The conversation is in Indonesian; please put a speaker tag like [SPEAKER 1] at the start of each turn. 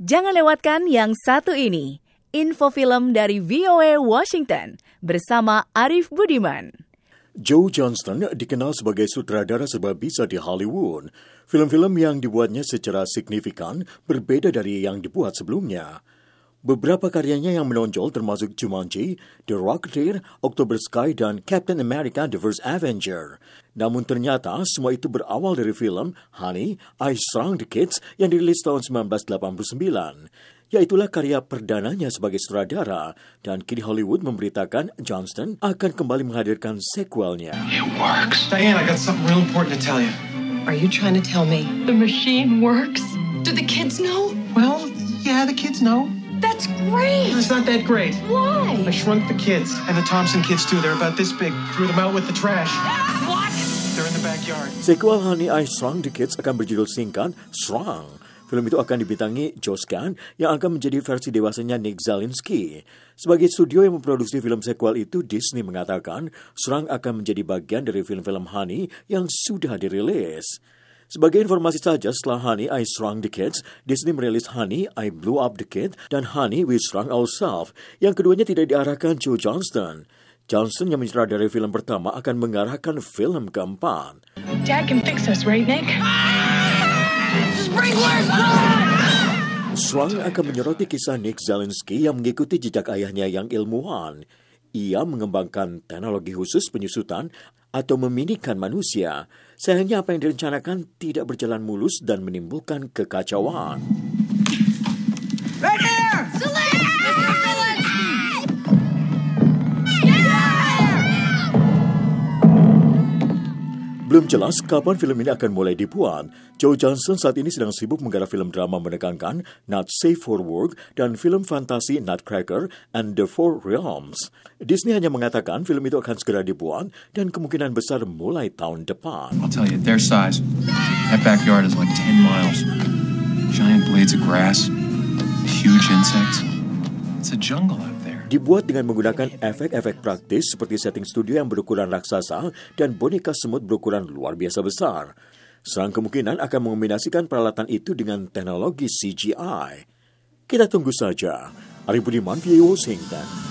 [SPEAKER 1] Jangan lewatkan yang satu ini. Info film dari VOA Washington bersama Arif Budiman.
[SPEAKER 2] Joe Johnston dikenal sebagai sutradara serba bisa di Hollywood. Film-film yang dibuatnya secara signifikan berbeda dari yang dibuat sebelumnya. Beberapa karyanya yang menonjol termasuk Jumanji, The Rocketeer, October Sky, dan Captain America The First Avenger. Namun ternyata semua itu berawal dari film Honey, I Shrunk the Kids yang dirilis tahun 1989. Yaitulah karya perdananya sebagai sutradara dan kini Hollywood memberitakan Johnston akan kembali menghadirkan sequelnya.
[SPEAKER 3] It works. Diane, I got something real important to tell you.
[SPEAKER 4] Are you trying to tell me
[SPEAKER 5] The machine works? Do the kids know?
[SPEAKER 3] Well, yeah, the kids know.
[SPEAKER 5] That's great!
[SPEAKER 3] It's not that great.
[SPEAKER 5] Why?
[SPEAKER 3] I shrunk the kids, and the Thompson kids too. They're about this big. Threw them out with the trash.
[SPEAKER 5] What?
[SPEAKER 3] They're in the backyard.
[SPEAKER 2] Sequel Honey I Shrunk the Kids akan berjudul singkat Shrunk. Film itu akan dibintangi Josh Gad yang akan menjadi versi dewasanya Nick Zalinsky. Sebagai studio yang memproduksi film sequel itu, Disney mengatakan Shrunk akan menjadi bagian dari film-film Honey yang sudah dirilis. Sebagai informasi saja, setelah Honey, I Shrunk the Kids, Disney merilis Honey, I Blew Up the Kid, dan Honey, We Shrunk Ourselves. Yang keduanya tidak diarahkan Joe Johnston. Johnson yang mensutradarai film pertama akan mengarahkan film keempat.
[SPEAKER 5] Dad can fix us, right, Nick?
[SPEAKER 2] Shrunk akan menyoroti kisah Nick Zalinsky yang mengikuti jejak ayahnya yang ilmuwan. Ia mengembangkan teknologi khusus penyusutan atau meminikan manusia. Sayangnya apa yang direncanakan tidak berjalan mulus dan menimbulkan kekacauan. Belum jelas kapan film ini akan mulai dibuat. Joe Johnson saat ini sedang sibuk menggarap film drama menegangkan Not Safe for Work dan film fantasi Nutcracker and the Four Realms. Disney hanya mengatakan film itu akan segera dibuat dan kemungkinan besar mulai tahun depan.
[SPEAKER 6] I'll tell you, their size, that backyard is like 10 miles. Giant blades of grass, huge insects. It's a jungle out.
[SPEAKER 2] Dibuat dengan menggunakan efek-efek praktis seperti setting studio yang berukuran raksasa dan boneka semut berukuran luar biasa besar. Serang kemungkinan akan mengombinasikan peralatan itu dengan teknologi CGI. Kita tunggu saja. Ari Budiman, VO Washington.